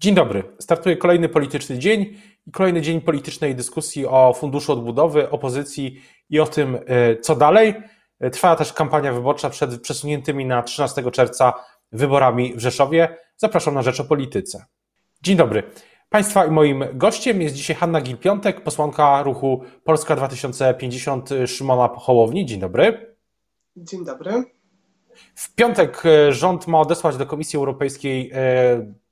Dzień dobry. Startuje kolejny polityczny dzień i kolejny dzień politycznej dyskusji o Funduszu Odbudowy, opozycji i o tym, e, co dalej. E, trwa też kampania wyborcza przed przesuniętymi na 13 czerwca wyborami w Rzeszowie. Zapraszam na Rzecz o Polityce. Dzień dobry. Państwa i moim gościem jest dzisiaj Hanna Gil-Piątek, posłanka ruchu Polska 2050 Szymona Hołowni. Dzień dobry. Dzień dobry. W piątek e, rząd ma odesłać do Komisji Europejskiej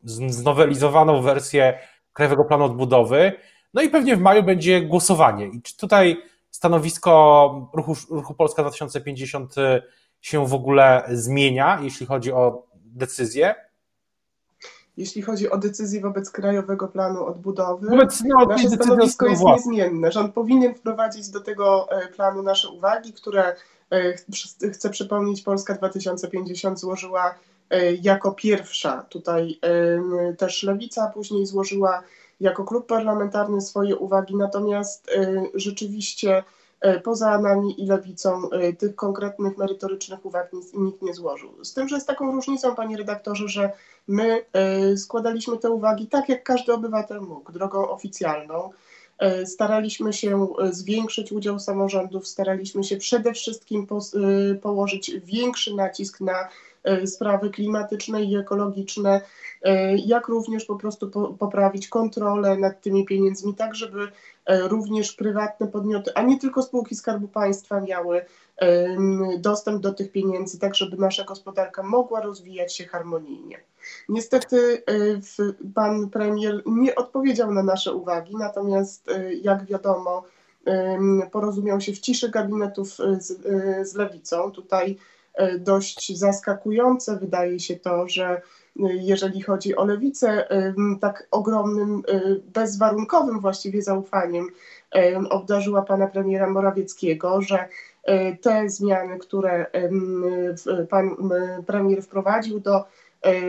znowelizowaną wersję Krajowego Planu Odbudowy. No i pewnie w maju będzie głosowanie. I czy tutaj stanowisko ruchu, ruchu Polska 2050 się w ogóle zmienia, jeśli chodzi o decyzję? Jeśli chodzi o decyzję wobec Krajowego Planu Odbudowy, wobec, no, nasze stanowisko jest niezmienne. Rząd powinien wprowadzić do tego e, planu nasze uwagi, które e, chcę przypomnieć, Polska 2050 złożyła E, jako pierwsza. Tutaj też Lewica później złożyła jako klub parlamentarny swoje uwagi, natomiast e, rzeczywiście e, poza nami i lewicą tych konkretnych merytorycznych uwag nikt nie złożył. Z tym, że z taką różnicą, panie redaktorze, że my składaliśmy te uwagi tak, jak każdy obywatel mógł, drogą oficjalną. Staraliśmy się zwiększyć udział samorządów, staraliśmy się przede wszystkim położyć większy nacisk na E, sprawy klimatyczne i ekologiczne, e, jak również po prostu poprawić kontrolę nad tymi pieniędzmi, tak żeby e, również prywatne podmioty, a nie tylko spółki Skarbu Państwa miały dostęp do tych pieniędzy, tak żeby nasza gospodarka mogła rozwijać się harmonijnie. Niestety pan premier nie odpowiedział na nasze uwagi, natomiast jak wiadomo, porozumiał się w ciszy gabinetów z, z lewicą. Tutaj dość zaskakujące wydaje się to, że jeżeli chodzi o lewicę, tak ogromnym, bezwarunkowym właściwie zaufaniem obdarzyła pana premiera Morawieckiego, że te zmiany, które pan premier wprowadził do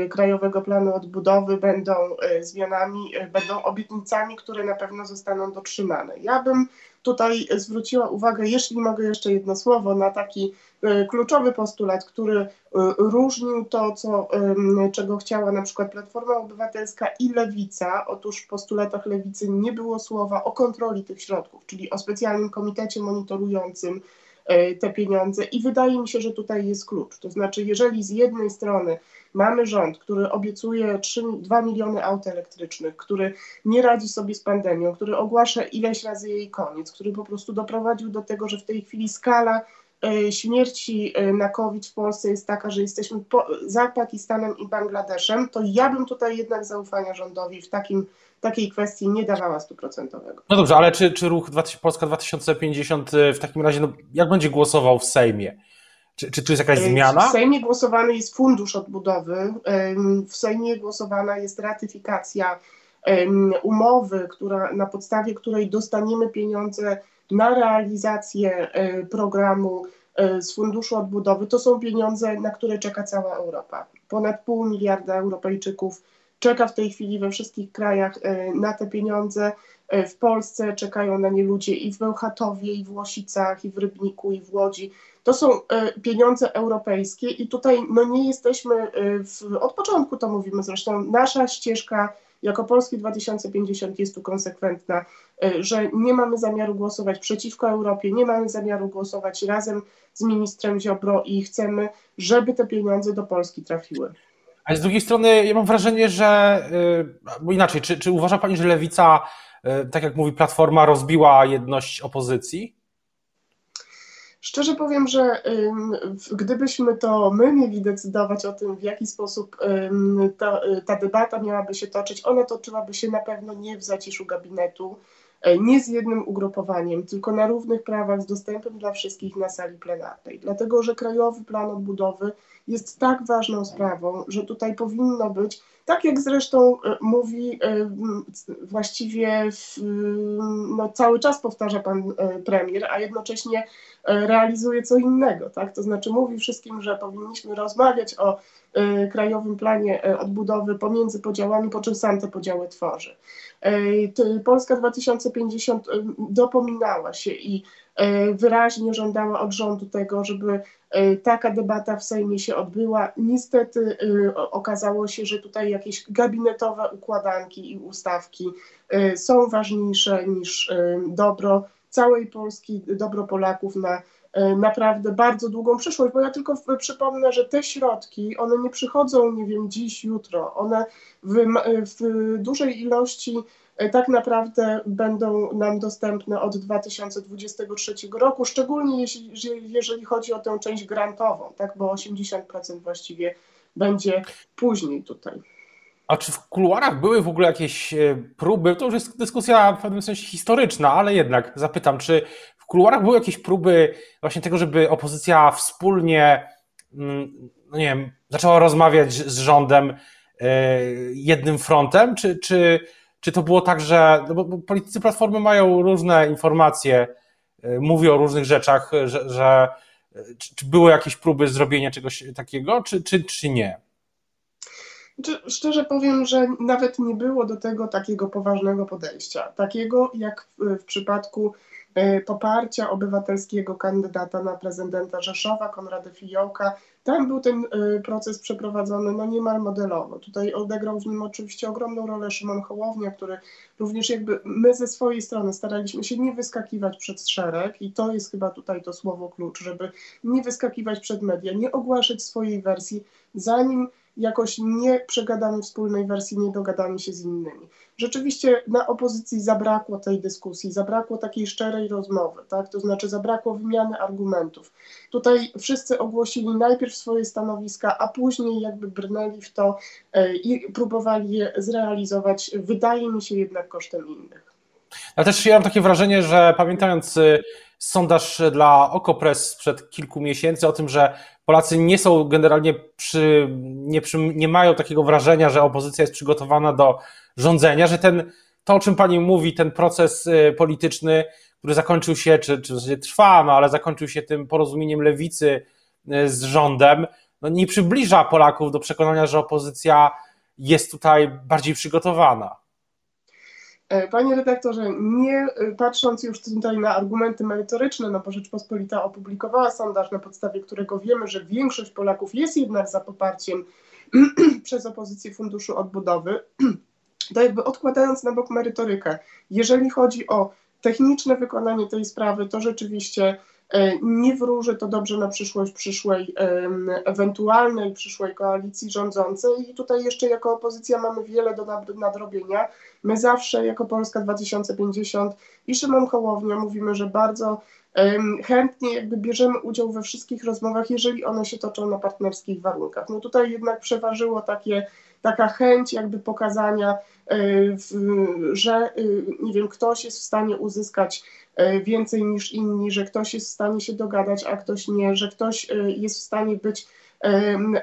Krajowego Planu Odbudowy będą zmianami, będą obietnicami, które na pewno zostaną dotrzymane. Ja bym tutaj zwróciła uwagę, jeśli mogę jeszcze jedno słowo, na taki e, kluczowy postulat, który e, różnił to, co, czego chciała na przykład Platforma Obywatelska i Lewica. Otóż w postulatach Lewicy nie było słowa o kontroli tych środków, czyli o specjalnym komitecie monitorującym e, te pieniądze i wydaje mi się, że tutaj jest klucz. To znaczy, jeżeli z jednej strony Mamy rząd, który obiecuje 3, 2 miliony aut elektrycznych, który nie radzi sobie z pandemią, który ogłasza ileś razy jej koniec, który po prostu doprowadził do tego, że w tej chwili skala e, śmierci e, na COVID w Polsce jest taka, że jesteśmy po, za Pakistanem i Bangladeszem, to ja bym tutaj jednak zaufania rządowi w takim, takiej kwestii nie dawała stuprocentowego. No dobrze, ale czy, czy ruch Polska 2050 e, w takim razie, no, jak będzie głosował w Sejmie? Czy, czy tu jest jakaś zmiana? W Sejmie głosowany jest fundusz odbudowy, w Sejmie głosowana jest ratyfikacja umowy, która, na podstawie której dostaniemy pieniądze na realizację e, programu e, z Funduszu Odbudowy. To są pieniądze, na które czeka cała Europa. Ponad pół miliarda Europejczyków czeka w tej chwili we wszystkich krajach e, na te pieniądze. W Polsce czekają na nie ludzie i w Bełchatowie, i w Łosicach, i w Rybniku, i w Łodzi. To są pieniądze europejskie i tutaj no nie jesteśmy, w, od początku to mówimy zresztą, nasza ścieżka jako Polski 2050 jest tu konsekwentna, e, że nie mamy zamiaru głosować przeciwko Europie, nie mamy zamiaru głosować razem z ministrem Ziobro i chcemy, żeby te pieniądze do Polski trafiły. Ale z drugiej strony ja mam wrażenie, że, bo inaczej, czy, czy uważa Pani, że Lewica, tak jak mówi Platforma, rozbiła jedność opozycji? Szczerze powiem, że gdybyśmy to my mieli decydować o tym, w jaki sposób ta, ta debata miałaby się toczyć, ona toczyłaby się na pewno nie w zaciszu gabinetu, e, nie z jednym ugrupowaniem, tylko na równych prawach z dostępem dla wszystkich na sali plenarnej. Dlatego, że Krajowy Plan Odbudowy jest tak ważną sprawą, że tutaj powinno być tak jak zresztą e, mówi e, właściwie no, cały czas powtarza pan e, premier, a jednocześnie realizuje co innego, tak? To znaczy mówi wszystkim, że powinniśmy rozmawiać o krajowym planie odbudowy pomiędzy podziałami, po czym sam te podziały tworzy. Polska 2050 dopominała się i wyraźnie żądała od rządu tego, żeby taka debata w Sejmie się odbyła. Niestety okazało się, że tutaj jakieś gabinetowe układanki i ustawki są ważniejsze niż dobro całej Polski, dobro Polaków na E, naprawdę bardzo długą przyszłość, bo ja tylko przypomnę, że te środki, one nie przychodzą, nie wiem, dziś, jutro, one w, w dużej ilości e, tak naprawdę będą nam dostępne od 2023 roku, szczególnie jeśli, jeżeli chodzi o tę część grantową, tak, bo 80% właściwie będzie później tutaj. A czy w kuluarach były w ogóle jakieś e, próby? To już jest dyskusja w pewnym sensie historyczna, ale jednak zapytam, czy kuluarach były jakieś próby właśnie tego, żeby opozycja wspólnie, mm, no nie wiem, zaczęła rozmawiać z rządem e, jednym frontem, czy, czy, czy to było tak, że no bo politycy Platformy mają różne informacje, e, mówią o różnych rzeczach, że, że czy, czy były jakieś próby zrobienia czegoś takiego, czy, czy, czy nie? Szczerze powiem, że nawet nie było do tego takiego poważnego podejścia. Takiego jak w, w przypadku poparcia obywatelskiego kandydata na prezydenta Rzeszowa, Konrada Fiołka. Tam był ten e, proces przeprowadzony no niemal modelowo. Tutaj odegrał w nim oczywiście ogromną rolę Szymon Hołownia, który również jakby my ze swojej strony staraliśmy się nie wyskakiwać przed szereg i to jest chyba tutaj to słowo klucz, żeby nie wyskakiwać przed media, nie ogłaszać swojej wersji, zanim jakoś nie przegadamy wspólnej wersji, nie dogadamy się z innymi. Rzeczywiście na opozycji zabrakło tej dyskusji, zabrakło takiej szczerej rozmowy, tak? to znaczy zabrakło wymiany argumentów. Tutaj wszyscy ogłosili najpierw swoje stanowiska, a później jakby brnęli w to e, i próbowali je zrealizować, wydaje mi się jednak kosztem innych. Ja też ja mam takie wrażenie, że pamiętając y, sondaż dla Okopres sprzed kilku miesięcy o tym, że Polacy nie są generalnie przy, nie, przy, nie mają takiego wrażenia, że opozycja jest przygotowana do rządzenia, że ten, to o czym pani mówi, ten proces y, polityczny, który zakończył się, czy, czy w zasadzie trwa, no ale zakończył się tym porozumieniem lewicy y, z rządem, no nie przybliża Polaków do przekonania, że opozycja jest tutaj bardziej przygotowana. E, panie redaktorze, nie e, patrząc już tutaj na argumenty merytoryczne, no bo Rzeczpospolita opublikowała sondaż, na podstawie którego wiemy, że większość Polaków jest jednak za poparciem przez opozycję Funduszu Odbudowy, to jakby odkładając na bok merytorykę, jeżeli chodzi o techniczne wykonanie tej sprawy, to rzeczywiście nie wróży to dobrze na przyszłość przyszłej, ewentualnej przyszłej koalicji rządzącej i tutaj jeszcze jako opozycja mamy wiele do nadrobienia. My zawsze jako Polska 2050 i Szymon Hołownia mówimy, że bardzo chętnie jakby bierzemy udział we wszystkich rozmowach, jeżeli one się toczą na partnerskich warunkach. No tutaj jednak przeważyło takie, taka chęć jakby pokazania, e, że y, nie wiem, ktoś jest w stanie uzyskać E, więcej niż inni, że ktoś jest w stanie się dogadać, a ktoś nie, że ktoś e, jest w stanie być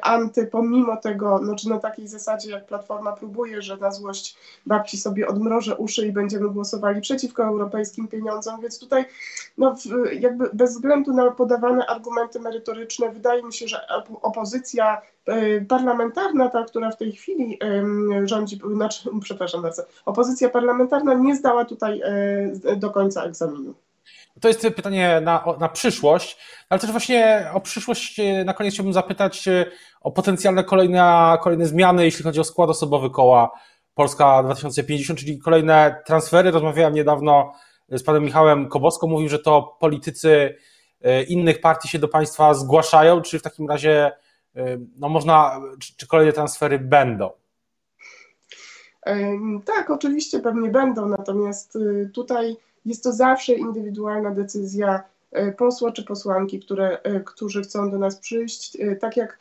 anty, pomimo tego, no czy na takiej zasadzie jak Platforma próbuje, że na złość babci sobie odmrożę uszy i będziemy głosowali przeciwko europejskim pieniądzom, więc tutaj no, jakby bez względu na podawane argumenty merytoryczne wydaje mi się, że opozycja e, parlamentarna, ta, która w tej chwili rządzi, znaczy, przepraszam bardzo, opozycja parlamentarna nie zdała tutaj do końca egzaminu. To jest pytanie na, na przyszłość, ale też właśnie o przyszłość e, na koniec chciałbym zapytać e, o potencjalne kolejne, kolejne zmiany, jeśli chodzi o skład osobowy koła Polska 2050, czyli kolejne transfery. Rozmawiałem niedawno z panem Michałem Koboską, mówił, że to politycy e, innych partii się do państwa zgłaszają. Czy w takim razie no można, czy, czy kolejne transfery będą? Tak, oczywiście pewnie będą, natomiast tutaj jest to zawsze indywidualna decyzja e, posła czy posłanki, które, e, którzy chcą do nas przyjść. E, tak jak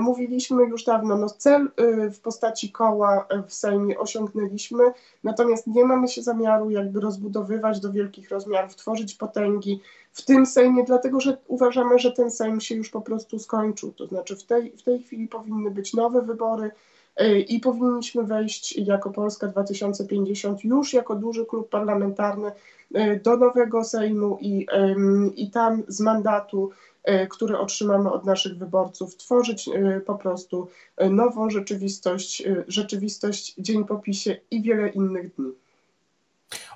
mówiliśmy już dawno, no cel w postaci koła w Sejmie osiągnęliśmy, natomiast nie mamy się zamiaru jakby rozbudowywać do wielkich rozmiarów, tworzyć potęgi w tym Sejmie, dlatego że uważamy, że ten Sejm się już po prostu skończył. To znaczy w tej, w tej chwili powinny być nowe wybory, i powinniśmy wejść jako Polska 2050 już jako duży klub parlamentarny e, do nowego Sejmu i, i tam z mandatu, e, który otrzymamy od naszych wyborców, tworzyć e, po prostu nową rzeczywistość, rzeczywistość dzień po PiSie i wiele innych dni.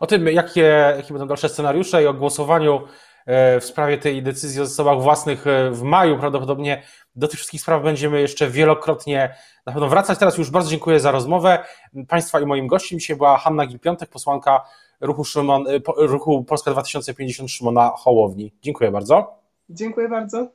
O tym, jakie, jakie będą dalsze scenariusze i o głosowaniu w sprawie tej decyzji o zasobach własnych w maju. Prawdopodobnie do tych wszystkich spraw będziemy jeszcze wielokrotnie na pewno wracać. Teraz już bardzo dziękuję za rozmowę. Państwa i moim gościem dzisiaj była Hanna Gil-Piątek, posłanka ruchu, Szymon, ruchu Polska 2050 Szymona Hołowni. Dziękuję bardzo. Dziękuję bardzo.